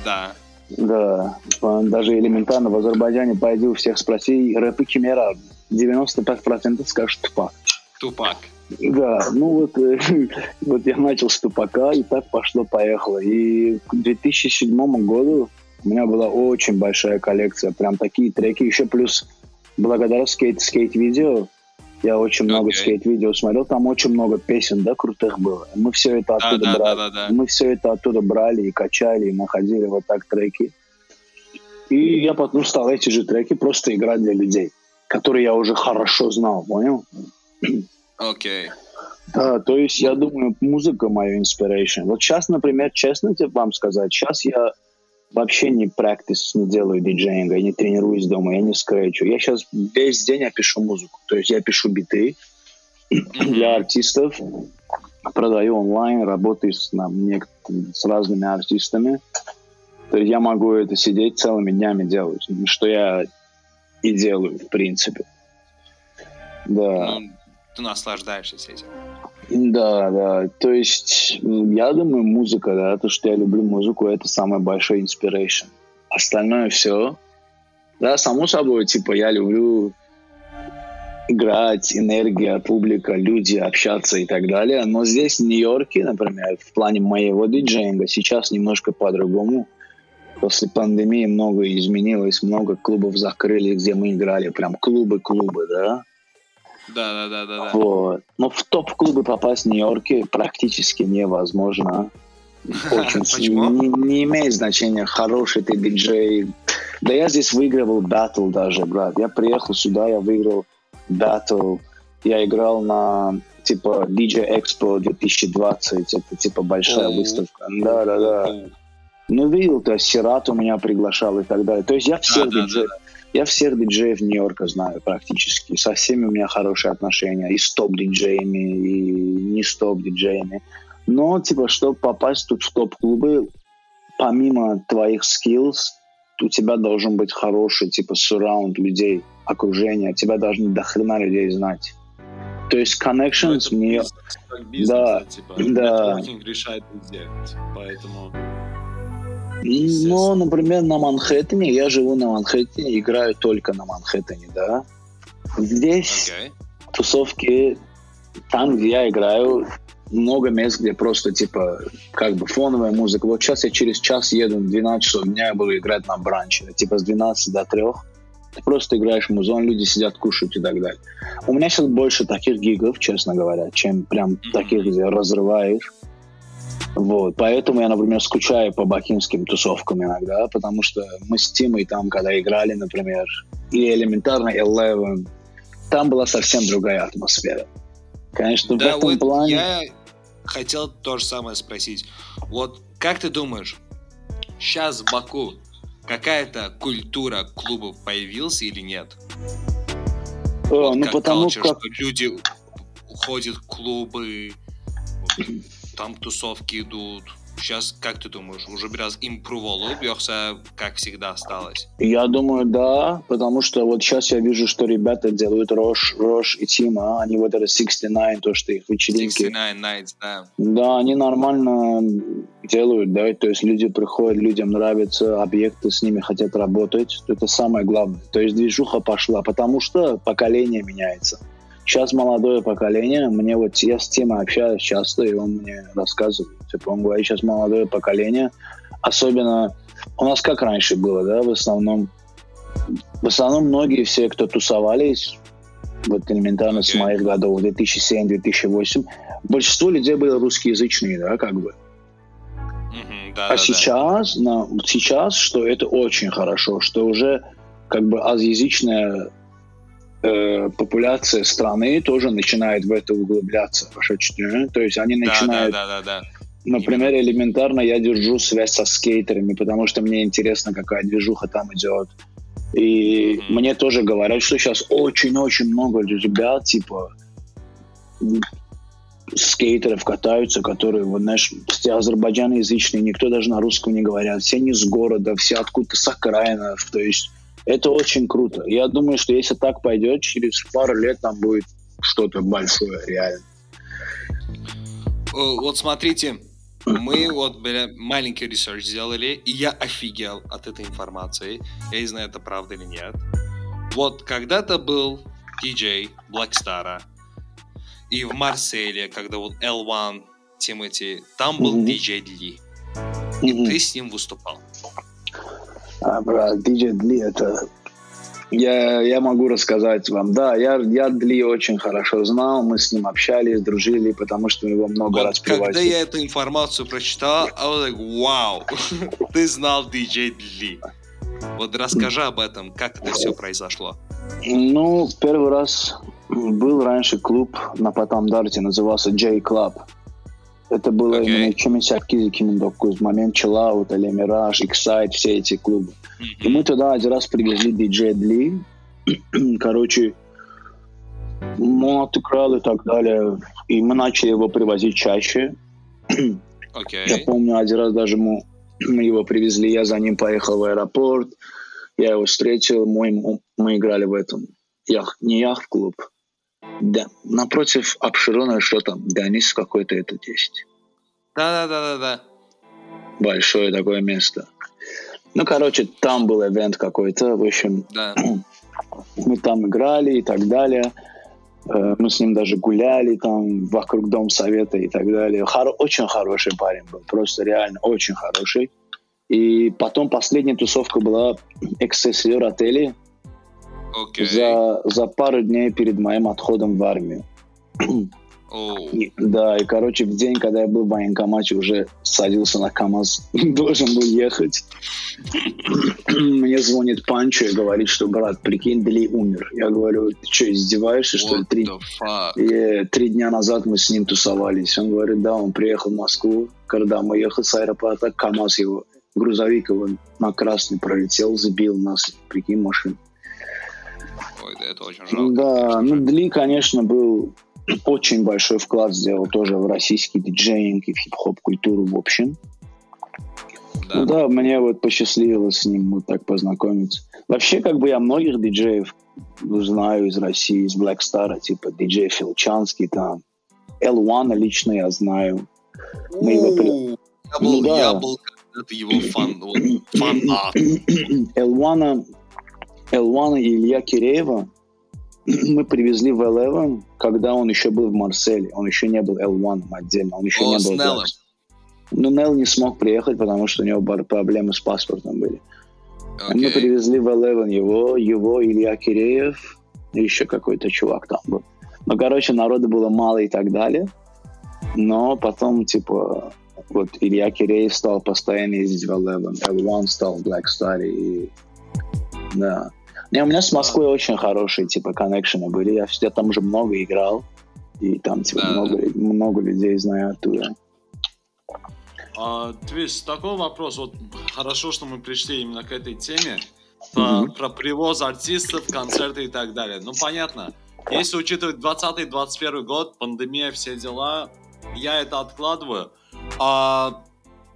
Speaker 3: Да.
Speaker 5: Да, даже элементарно в Азербайджане пойди у всех спроси, рэпы Кемера, 95% скажут тупак.
Speaker 3: Тупак.
Speaker 5: Да, ну вот, э, вот я начал с тупака, и так пошло-поехало. И к 2007 году у меня была очень большая коллекция, прям такие треки, еще плюс благодаря скейт, скейт-видео, я очень много
Speaker 3: Окей.
Speaker 5: скейт-видео смотрел, там очень много песен, да, крутых было. Мы все это
Speaker 3: Да,
Speaker 5: оттуда
Speaker 3: да,
Speaker 5: брали.
Speaker 3: да, да, да.
Speaker 5: Мы все это оттуда брали и качали, и находили вот так треки. И я потом стал эти же треки просто играть для людей, которые я уже хорошо знал, понял?
Speaker 3: Окей.
Speaker 5: Да, то есть я думаю, музыка моя inspiration. Вот сейчас, например, честно тебе вам сказать, сейчас я вообще не практис не делаю диджеинга, я не тренируюсь дома, я не скретчу. Я сейчас весь день я пишу музыку. То есть я пишу биты для артистов, продаю онлайн, работаю с, нам, с разными артистами. То есть я могу это сидеть целыми днями делать, что я и делаю, в принципе. Да.
Speaker 3: Ну, ты наслаждаешься этим.
Speaker 5: Да, да. То есть, я думаю, музыка, да, то, что я люблю музыку, это самый большой inspiration. Остальное все. Да, само собой, типа, я люблю играть, энергия, публика, люди, общаться и так далее. Но здесь, в Нью-Йорке, например, в плане моего диджеинга, сейчас немножко по-другому. После пандемии многое изменилось, много клубов закрыли, где мы играли, прям клубы-клубы, да.
Speaker 3: Да, да, да, да, да.
Speaker 5: Вот. Но в топ-клубы попасть в Нью-Йорке практически невозможно. Очень
Speaker 3: Почему?
Speaker 5: Не, не имеет значения, хороший ты диджей. Да я здесь выигрывал батл даже, брат. Я приехал сюда, я выиграл батл. Я играл на типа DJ Expo 2020. Это типа большая
Speaker 3: О.
Speaker 5: выставка. Да, да, да. Ну, видел, то есть Сирату меня приглашал и так далее. То есть я всех
Speaker 3: да,
Speaker 5: диджеев, я всех диджеев Нью-Йорка знаю практически. Со всеми у меня хорошие отношения. И с топ-диджеями, и не с топ-диджеями. Но, типа, чтобы попасть тут в топ-клубы, помимо твоих skills, у тебя должен быть хороший, типа, surround людей, окружение. Тебя должны до хрена людей знать. То есть
Speaker 4: Ну,
Speaker 5: connections мне...
Speaker 4: бизнес,
Speaker 5: Да,
Speaker 4: да, типа,
Speaker 5: да.
Speaker 4: решает везде, типа, поэтому...
Speaker 5: Ну, например, на Манхэттене, я живу на Манхэттене, играю только на Манхэттене, да. Здесь
Speaker 3: Окей.
Speaker 5: тусовки, там, где я играю, много мест, где просто, типа, как бы фоновая музыка. Вот сейчас я через час еду, в 12 часов дня я буду играть на бранче. Типа с 12 до 3. Ты просто играешь музон, люди сидят, кушают и так далее. У меня сейчас больше таких гигов, честно говоря, чем прям таких, где разрываешь. Вот. Поэтому я, например, скучаю по бакинским тусовкам иногда, потому что мы с Тимой там, когда играли, например, или элементарно Eleven, там была совсем другая атмосфера. Конечно,
Speaker 3: Да,
Speaker 5: в этом
Speaker 3: вот
Speaker 5: плане...
Speaker 3: я хотел то же самое спросить. Вот как ты думаешь, сейчас в Баку какая-то культура клубов появилась или нет?
Speaker 5: Э,
Speaker 3: Вот
Speaker 5: ну,
Speaker 3: как
Speaker 5: потому
Speaker 3: culture,
Speaker 5: как...
Speaker 3: что люди уходят в клубы, там тусовки идут. Сейчас, как ты думаешь, уже biraz olup, yoksa как всегда осталось?
Speaker 5: Я думаю, да, потому что вот сейчас я вижу, что ребята делают Рош, Рош и Тима, они вот это 69, то, что их вечеринки.
Speaker 3: 69 Nights, да.
Speaker 5: Да, они нормально делают, да, то есть люди приходят, людям нравятся, объекты с ними хотят работать, это самое главное. То есть движуха пошла, потому что поколение меняется. Сейчас молодое поколение, мне вот я с Тимой общаюсь часто, и он мне рассказывает, типа, он говорит, сейчас молодое поколение, особенно у нас как раньше было, да, в основном, в основном многие все, кто тусовались, вот элементарно с моих годов, 2007-2008, большинство людей были русскоязычные, да, как бы.
Speaker 3: Да,
Speaker 5: А
Speaker 3: да, да.
Speaker 5: сейчас, на, сейчас, что это очень хорошо, что уже как бы азиязычная э, популяция страны тоже начинает в это углубляться. То есть они
Speaker 3: Да, да,
Speaker 5: начинают,
Speaker 3: да, да, да.
Speaker 5: например, элементарно я держу связь со скейтерами, потому что мне интересно, какая движуха там идет. И
Speaker 3: Мгм.
Speaker 5: мне тоже говорят, что сейчас очень-очень много ребят, типа, скейтеров катаются, которые, вот, знаешь, все азербайджаноязычные, никто даже на русском не говорят, все не с города, все откуда-то с окраинов, то есть это очень круто. Я думаю, что если так пойдет, через пару лет там будет что-то большое, реально.
Speaker 3: О, Вот смотрите, мы вот бля, маленький research сделали, и я офигел от этой информации. Я не знаю, это правда или нет. Вот когда-то был диджей Blackstar, и в Марселе, когда вот L1 Тимати, там был диджей Ли, и
Speaker 5: Мгм.
Speaker 3: ты с ним выступал.
Speaker 5: Брат, диджей Дли, это... Я, я могу рассказать вам. Да, я, я Дли очень хорошо знал, мы с ним общались, дружили, потому что его много
Speaker 3: Вот
Speaker 5: раз
Speaker 3: когда
Speaker 5: привозили.
Speaker 3: я эту информацию прочитал, I was like, вау, ты знал диджей Ли. Вот расскажи об этом, как это все произошло.
Speaker 5: Ну, первый раз был раньше клуб на Патамдарте, назывался J Club. Это было
Speaker 3: Окей.
Speaker 5: именно 2008 момент Chillout, или Mirage, Excite, все эти клубы. И мы туда один раз привезли диджей Дли. Короче, он отыграл и так далее. И мы начали его привозить чаще. Я
Speaker 3: Окей.
Speaker 5: помню, один раз даже мы, мы его привезли, я за ним поехал в аэропорт, я его встретил, мы, мы играли в этом, ях, не яхт-клуб, да, напротив Абширона, что там, Денис какой-то этот есть.
Speaker 3: Да-да-да-да-да.
Speaker 5: Большое такое место. Ну, короче, там был ивент какой-то, в общем,
Speaker 3: Да.
Speaker 5: мы там играли и так далее. Э, Мы с ним даже гуляли там вокруг Дом Совета и так далее. Хоро- очень хороший парень был, просто реально очень хороший. И потом последняя тусовка была Эксессиор отеле
Speaker 3: Окей.
Speaker 5: за, за пару дней перед моим отходом в армию. И- да, и, короче, в день, когда я был в военкомате, уже садился на КамАЗ, должен был ехать. Мне звонит Панчо и говорит, что, брат, прикинь, Дли умер. Я говорю, ты что, издеваешься, что ли?
Speaker 3: What
Speaker 5: Три, и три дня назад мы с ним тусовались. Он говорит, да, он приехал в Москву. Когда мы ехали с аэропорта, КамАЗ его, грузовик его на красный пролетел, сбил нас, прикинь, машину.
Speaker 3: Ой, да это очень жалко.
Speaker 5: Да,
Speaker 3: конечно
Speaker 5: ну. Дли, конечно, был очень большой вклад сделал тоже в российский диджеинг и в хип-хоп культуру в общем. Ну
Speaker 3: Да.
Speaker 5: да, мне вот посчастливилось с ним вот так познакомиться. Вообще, как бы я многих диджеев знаю из России, из Black Star, типа диджей Филчанский там. L1 лично я знаю. мы его при-
Speaker 3: Я
Speaker 5: Ну
Speaker 3: был,
Speaker 5: да.
Speaker 3: я был когда-то его фан, вот, фанат.
Speaker 5: L1, L1 и Илья Киреева, мы привезли в Eleven, когда он еще был в Марселе. Он еще не был L1 отдельно, он еще
Speaker 3: О,
Speaker 5: не был...
Speaker 3: Неллом.
Speaker 5: Ну, Нелл не смог приехать, потому что у него проблемы с паспортом были. Мы
Speaker 3: Окей.
Speaker 5: привезли в Eleven его, его, Илья Киреев, и еще какой-то чувак там был. Ну, короче, народу было мало и так далее. Но потом, типа, вот Илья Киреев стал постоянно ездить в Eleven, L1 стал в Black Star, и... Да. Не, у меня с Москвой очень хорошие, типа, коннекшены были. Я, я там уже много играл, и там, типа,
Speaker 3: Да,
Speaker 5: много, много людей знаю оттуда.
Speaker 4: А, Твис, такой вопрос. Вот хорошо, что мы пришли именно к этой теме. Про,
Speaker 5: Мгм.
Speaker 4: про привоз артистов, концерты и так далее. Ну, понятно. Если учитывать 20-21 год, пандемия, все дела, я это откладываю. А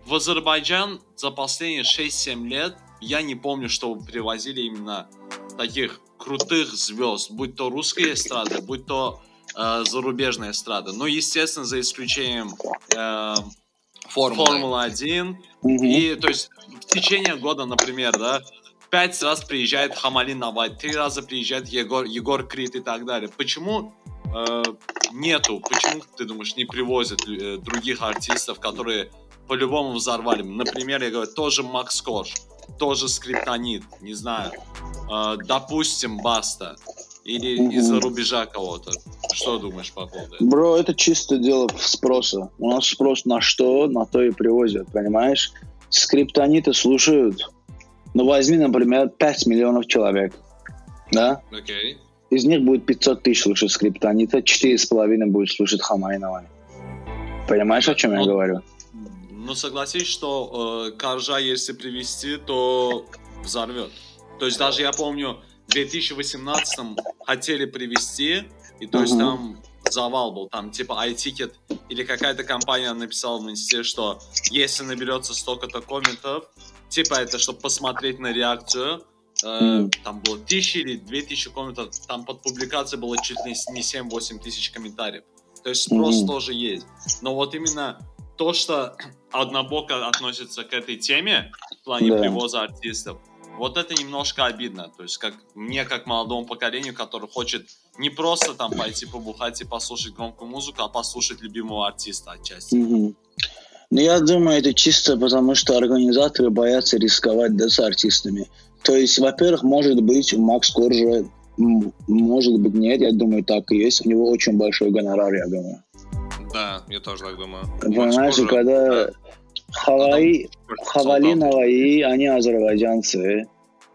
Speaker 4: в Азербайджан за последние 6-7 лет я не помню, что привозили именно таких крутых звезд, будь то русская эстрада, будь то э, зарубежная эстрада. Ну, естественно, за исключением э,
Speaker 3: Формула.
Speaker 4: Формула-1.
Speaker 5: Мгм.
Speaker 4: И, то есть, в течение года, например, да, пять раз приезжает Хамали Навай, три раза приезжает Егор, Егор Крид и так далее. Почему э, нету, почему, ты думаешь, не привозят э, других артистов, которые по-любому взорвали? Например, я говорю, тоже Макс Корж, тоже Скриптонит, не знаю, э, допустим, Баста, или
Speaker 5: Мгм.
Speaker 4: из-за рубежа кого-то. Что думаешь по поводу этого?
Speaker 5: Бро, это чисто дело спроса. У нас спрос на что, на то и привозят, понимаешь? Скриптониты слушают. Ну, возьми, например, 5 миллионов человек, да?
Speaker 3: Окей.
Speaker 5: Из них будет 500 тысяч слушать скриптонита, 4,5 будет слушать Хамайнова. Понимаешь, о чем я
Speaker 4: Ну,
Speaker 5: говорю?
Speaker 4: Ну, согласись, что э, Коржа, если привести, то взорвет. То есть даже я помню, в 2018 хотели привести, и то есть там завал был, там типа iTicket или какая-то компания написала в инсте, что если наберется столько-то комментов, типа это, чтобы посмотреть на реакцию, э, там было тысячи или две тысячи комментов, там под публикацией было чуть ли не 7-8 тысяч комментариев. То есть спрос тоже есть. Но вот именно то, что однобоко относится к этой теме в плане
Speaker 5: Да.
Speaker 4: привоза артистов, вот это немножко обидно. То есть как мне, как молодому поколению, который хочет не просто там пойти побухать и послушать громкую музыку, а послушать любимого артиста отчасти.
Speaker 5: Мгм. Ну, я думаю, это чисто потому, что организаторы боятся рисковать да, с артистами. То есть, во-первых, может быть, Макс Коржа, может быть, нет, я думаю, так и есть. У него очень большой гонорар, я думаю.
Speaker 3: Да, я тоже так думаю.
Speaker 5: Понимаешь,
Speaker 3: Коржа,
Speaker 5: когда
Speaker 3: да,
Speaker 5: Хаваи, Хавали. Наваи, они азербайджанцы,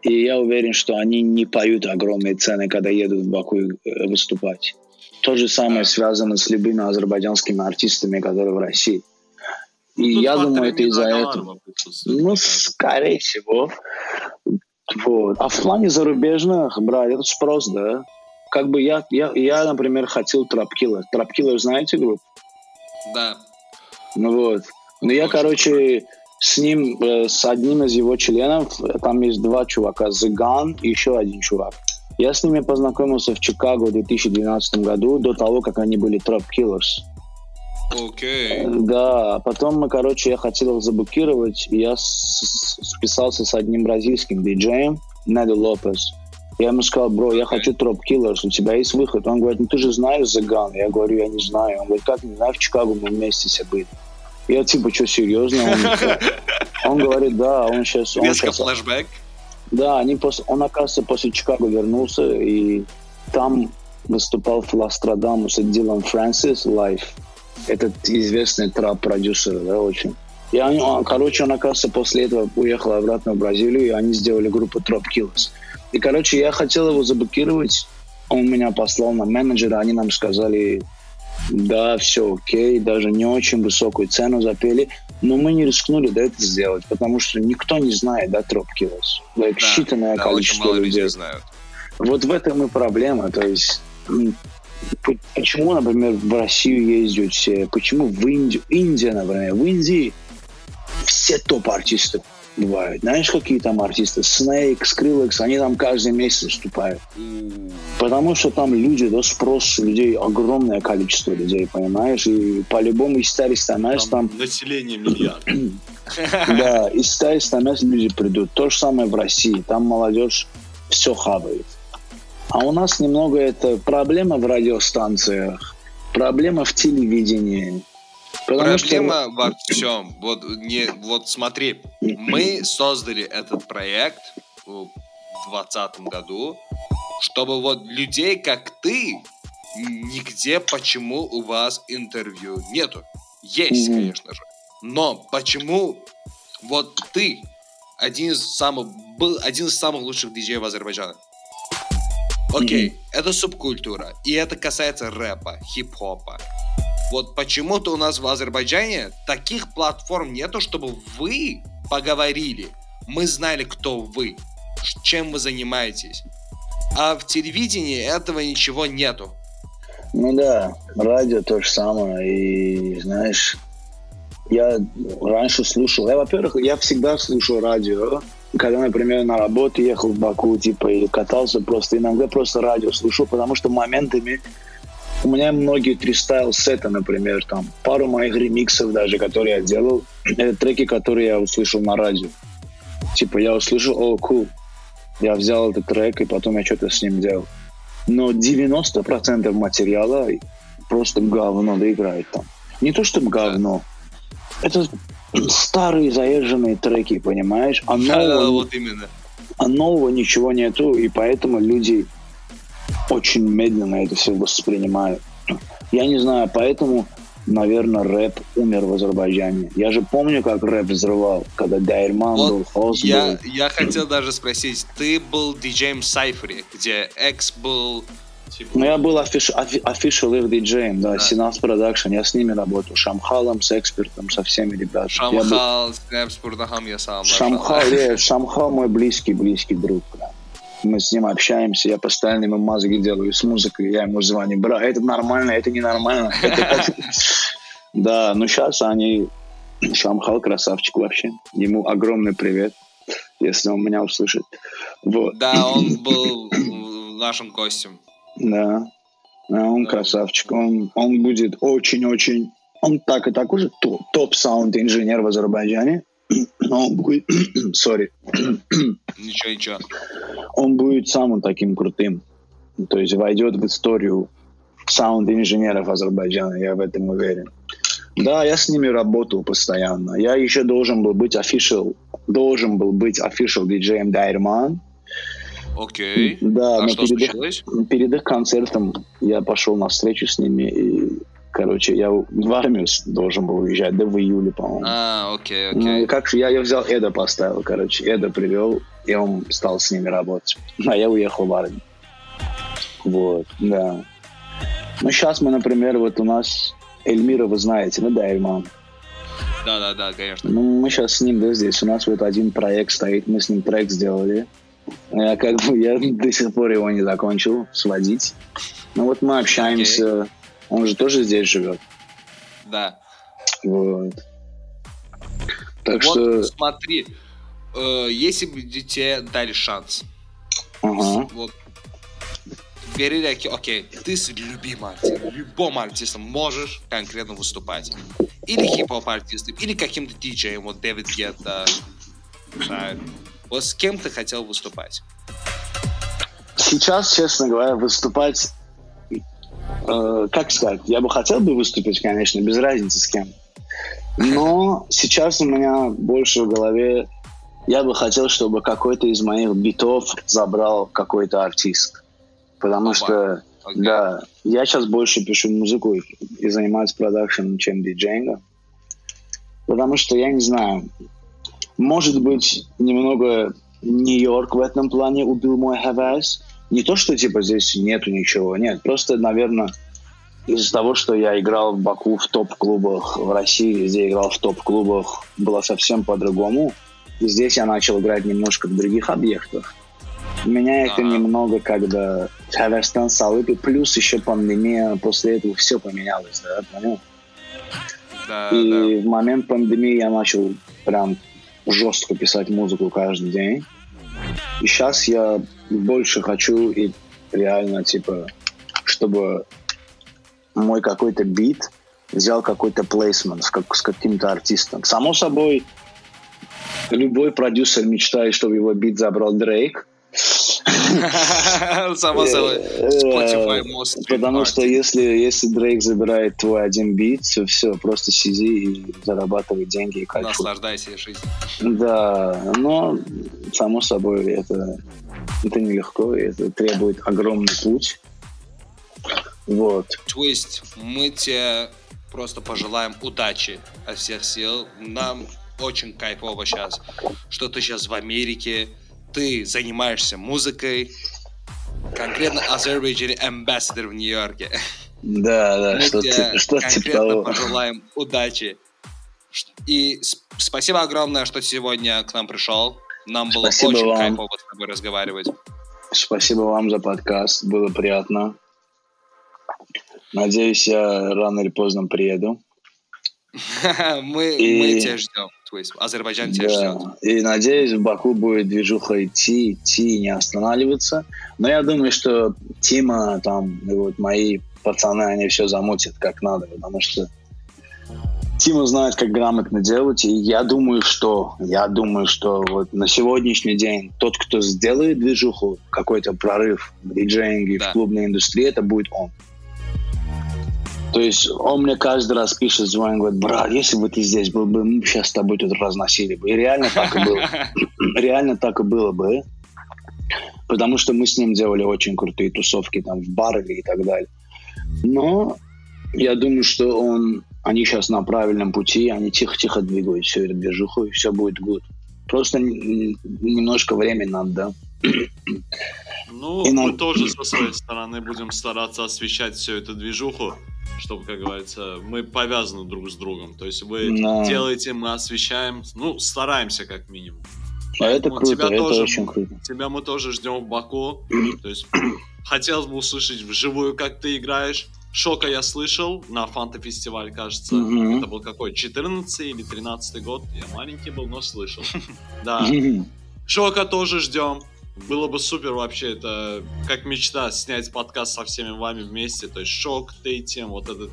Speaker 5: и я уверен, что они не поют огромные цены, когда едут в Баку э, выступать. То же самое
Speaker 3: Да.
Speaker 5: связано с любыми азербайджанскими артистами, которые в России.
Speaker 4: Ну,
Speaker 5: И
Speaker 4: тут
Speaker 5: я думаю, это из-за этого. Ну, скорее всего. Вот. А в плане зарубежных, брат, это спрос, да. Как бы я, я, я например, хотел Трапкиллер. Трапкиллер, знаете группу?
Speaker 3: Да.
Speaker 5: Ну вот. Но я, короче, с ним, э, с одним из его членов, э, там есть два чувака, Зыган и еще один чувак. Я с ними познакомился в Чикаго в 2012 году, до того, как они были Trap Killers.
Speaker 3: Окей.
Speaker 5: Да, а потом мы, короче, я хотел их заблокировать, и я списался с одним бразильским диджеем, Недо Лопес. Я ему сказал, бро, я хочу Троп Killers, у тебя есть выход? Он говорит, ну ты же знаешь Заган. Я говорю, я не знаю. Он говорит, как не знаю, в Чикаго мы вместе все были. Я типа, что, серьезно? Он, он говорит, да, он сейчас... Он
Speaker 3: Резко
Speaker 5: щас-
Speaker 3: флешбэк.
Speaker 5: да, они после, он, оказывается, после Чикаго вернулся, и там выступал Flosstradamus и Dillon Francis live. Этот известный трап-продюсер, да, очень. И они, он- короче, он, оказывается, после этого уехал обратно в Бразилию, и они сделали группу Tropkillaz. И, короче, я хотел его заблокировать, он меня послал на менеджера, они нам сказали, да, все окей, даже не очень высокую цену запели, но мы не рискнули да, это сделать, потому что никто не знает, да, Trop Killers. Like,
Speaker 3: Да,
Speaker 5: считанное
Speaker 3: да,
Speaker 5: количество людей.
Speaker 3: знают.
Speaker 5: Вот в этом и проблема. То есть почему, например, в Россию ездят все, почему в Индию, Индия, например, в Индии все топ-артисты бывают. Знаешь, какие там артисты? Snake, Skrillex, они там каждый месяц выступают. Потому что там люди, да, спрос людей, огромное количество людей, понимаешь? И по-любому из старых становишься
Speaker 4: Там
Speaker 5: там
Speaker 4: население миллиард.
Speaker 5: да, из стаи становятся люди придут. То же самое в России. Там молодежь все хавает. А у нас немного это проблема в радиостанциях, проблема в телевидении.
Speaker 3: Потому Проблема что... во всем. Вот, не, вот смотри, мы создали этот проект в 2020 году, чтобы вот людей, как ты, нигде почему у вас интервью нету. Есть, mm-hmm. конечно же. Но почему вот ты один из самых был один из самых лучших диджеев Азербайджана? Окей, okay, mm-hmm. это субкультура, и это касается рэпа, хип-хопа. Вот почему-то у нас в Азербайджане таких платформ нету, чтобы вы поговорили. Мы знали, кто вы, чем вы занимаетесь. А в телевидении этого ничего нету.
Speaker 5: Ну да, радио то же самое. И знаешь, я раньше слушал, я, во-первых, я всегда слушал радио. Когда, например, на работу ехал в Баку, типа, или катался, просто иногда просто радио слушал, потому что моментами у меня многие тристайл сеты, например, там пару моих ремиксов даже, которые я делал, это треки, которые я услышал на радио. Типа я услышал, о, cool, я взял этот трек, и потом я что-то с ним делал. Но 90% материала просто говно доиграет там. Не то, чтобы говно. Это старые заезженные треки, понимаешь? А нового,
Speaker 3: вот именно.
Speaker 5: А нового ничего нету, и поэтому люди очень медленно это все воспринимают. Я не знаю, поэтому, наверное, рэп умер в Азербайджане. Я же помню, как рэп взрывал, когда Дайрман вот был, Хос
Speaker 3: я,
Speaker 5: был.
Speaker 3: Я хотел даже спросить, ты был диджеем Сайфере, где Экс был
Speaker 5: Типа... Ну, я был official, official их диджеем, да, да. Продакшн, я с ними работал, Шамхалом, с экспертом, со всеми ребятами.
Speaker 3: Шамхал, Снэпс, Пурдахам, я сам.
Speaker 5: Шамхал, я, Шамхал мой близкий, близкий друг. Мы с ним общаемся, я постоянно ему мозги делаю с музыкой, я ему звоню, бра, это нормально, это ненормально. Да, ну сейчас они... Шамхал красавчик вообще. Ему огромный привет, если он меня услышит. Вот.
Speaker 3: Да, он был нашим гостем.
Speaker 5: Да. да он да. красавчик. Он, он будет очень-очень... Он так и так уже топ- sound-инженер в Азербайджане. Он будет... Sorry.
Speaker 3: ничего, ничего.
Speaker 5: Он будет самым таким крутым. То есть войдет в историю sound-инженеров Азербайджана, я в этом уверен. Да, я с ними работал постоянно. Я еще должен был быть official, должен был быть official диджеем Дайрман.
Speaker 3: Окей.
Speaker 5: Да,
Speaker 3: а
Speaker 5: но
Speaker 3: что
Speaker 5: перед
Speaker 3: случилось?
Speaker 5: Перед их концертом я пошел на встречу с ними, и, короче, я в армию должен был уезжать, да, в июле, по-моему.
Speaker 3: А, окей, окей.
Speaker 5: Ну, как же, я, я взял Эда поставил, короче, Эда привел, и он стал с ними работать. А я уехал в армию. Вот, да. Ну, сейчас мы, например, вот у нас Эльмира, вы знаете, ну да, Эльман.
Speaker 3: Да, да, да, конечно.
Speaker 5: Ну, мы сейчас с ним, да, здесь. У нас вот один проект стоит, мы с ним трек сделали. Я как бы я до сих пор его не закончил сводить. Ну вот мы общаемся. Okay. Он же тоже здесь живет.
Speaker 3: Да.
Speaker 5: Вот. Так
Speaker 3: вот
Speaker 5: что...
Speaker 3: смотри, э, если бы тебе дали шанс,
Speaker 5: ага.
Speaker 3: вот говорили, окей, ты с любимым артистом, любым артистом можешь конкретно выступать. Или хип-хоп артистом, или каким-то диджеем, вот Дэвид Гетта, вот с кем ты хотел выступать?
Speaker 5: Сейчас, честно говоря, выступать, э, как сказать, я бы хотел бы выступить, конечно, без разницы с кем. Но сейчас у меня больше в голове, я бы хотел, чтобы какой-то из моих битов забрал какой-то артист. Потому Опа. что, okay. да, я сейчас больше пишу музыку и занимаюсь продакшеном, чем диджеингом. Потому что, я не знаю, может быть, немного Нью-Йорк в этом плане убил мой хавас. Не то, что типа здесь нету ничего, нет, просто, наверное, из-за того, что я играл в Баку в топ-клубах в России, где играл в топ-клубах, было совсем по-другому. И здесь я начал играть немножко в других объектах. Меня это немного когда Хаверстан Салыпи, плюс еще пандемия, после этого все поменялось, да, понял?
Speaker 3: Да,
Speaker 5: и
Speaker 3: да.
Speaker 5: в момент пандемии я начал прям жестко писать музыку каждый день. И сейчас я больше хочу и реально, типа, чтобы мой какой-то бит взял какой-то плейсмент с, как, с каким-то артистом. Само собой, любой продюсер мечтает, чтобы его бит забрал Дрейк.
Speaker 3: Само собой. Spotify most street
Speaker 5: Потому что если, если Дрейк забирает твой один бит, то все, просто сиди и зарабатывай деньги и кайфуй.
Speaker 3: Наслаждайся жизнью.
Speaker 5: Да, но, само собой, это, это нелегко, это требует огромный путь. Вот.
Speaker 3: То есть мы тебе просто пожелаем удачи от всех сил. Нам очень кайфово сейчас, что ты сейчас в Америке, ты занимаешься музыкой, конкретно Азербайджан Ambassador в Нью-Йорке.
Speaker 5: Да, да,
Speaker 3: Мы
Speaker 5: что,
Speaker 3: тебе
Speaker 5: ти- что типа
Speaker 3: конкретно
Speaker 5: того.
Speaker 3: пожелаем удачи. И спасибо огромное, что сегодня к нам пришел. Нам было
Speaker 5: Спасибо
Speaker 3: очень
Speaker 5: вам.
Speaker 3: кайфово с тобой разговаривать.
Speaker 5: Спасибо вам за подкаст, было приятно. Надеюсь, я рано или поздно приеду.
Speaker 3: Мы,
Speaker 5: И-
Speaker 3: мы тебя ждем. То есть Азербайджан тебя ждет.
Speaker 5: Да. И надеюсь, в Баку будет движуха идти, идти и не останавливаться. Но я думаю, что Тима там, и вот мои пацаны, они все замутят как надо, потому что Тима знает, как грамотно делать, и я думаю, что, я думаю, что вот на сегодняшний день тот, кто сделает движуху, какой-то прорыв в диджеинге,
Speaker 3: Да.
Speaker 5: в клубной индустрии, это будет он. То есть он мне каждый раз пишет, звонит, говорит, брат, если бы ты здесь был бы, мы сейчас с тобой тут разносили бы. И реально так и было. Реально так и было бы. Потому что мы с ним делали очень крутые тусовки там в баре и так далее. Но я думаю, что он, они сейчас на правильном пути, они тихо-тихо двигают всю эту движуху, и все будет good. Просто немножко времени надо, да.
Speaker 4: Ну,
Speaker 5: И
Speaker 4: мы
Speaker 5: нам-
Speaker 4: тоже со своей стороны будем стараться освещать всю эту движуху, чтобы, как говорится, мы повязаны друг с другом. То есть вы
Speaker 5: Да.
Speaker 4: делаете, мы освещаем, ну, стараемся как минимум.
Speaker 5: А это круто,
Speaker 4: тебя
Speaker 5: это
Speaker 4: тоже-
Speaker 5: очень круто.
Speaker 4: Тебя мы тоже ждем в Баку. То есть хотелось бы услышать вживую, как ты играешь. Шока я слышал на Фанта фестиваль, кажется.
Speaker 5: Мгм.
Speaker 4: Это был какой? 14 или 13 год? Я маленький был, но слышал. Да. Шока тоже ждем. Было бы супер вообще, это как мечта снять подкаст со всеми вами вместе. То есть Шок, ты, тем, вот этот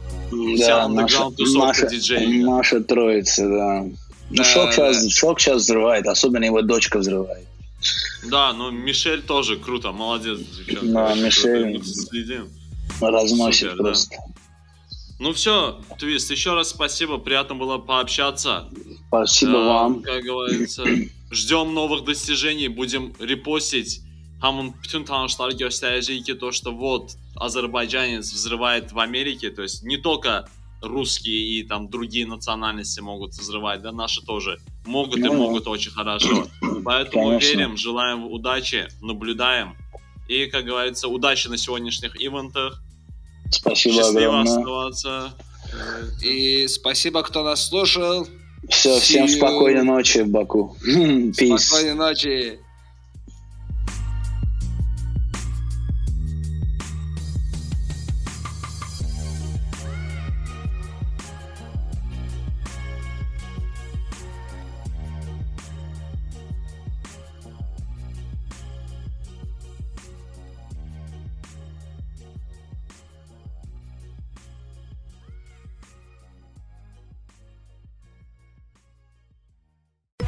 Speaker 4: вся
Speaker 5: Да, наша, наша,
Speaker 4: диджеинга.
Speaker 5: наша троица, да. Ну,
Speaker 3: Да,
Speaker 5: шок,
Speaker 3: да.
Speaker 5: сейчас, шок сейчас взрывает, особенно его дочка взрывает.
Speaker 4: Да, ну Мишель тоже круто, молодец, девчонка.
Speaker 5: Да, Мишель.
Speaker 4: следим.
Speaker 5: Разносит
Speaker 4: Супер, да.
Speaker 5: просто.
Speaker 4: Ну все, Твист, еще раз спасибо, приятно было пообщаться.
Speaker 5: Спасибо
Speaker 4: Э,
Speaker 5: вам.
Speaker 4: Как говорится, ждем новых достижений, будем репостить. Hamın bütün tanışları gösterecek ki то, что вот азербайджанец взрывает в Америке, то есть не только русские и там другие национальности могут взрывать, да, наши тоже могут и
Speaker 5: Ну да.
Speaker 4: могут очень хорошо. Поэтому
Speaker 5: Конечно.
Speaker 4: верим, желаем удачи, наблюдаем. И, как говорится, удачи на сегодняшних ивентах.
Speaker 5: Спасибо
Speaker 4: Счастливо
Speaker 5: огромное.
Speaker 4: оставаться.
Speaker 3: И спасибо, кто нас слушал.
Speaker 5: Все, всем спокойной ночи в Баку.
Speaker 3: Спокойной ночи.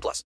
Speaker 2: 18 plus.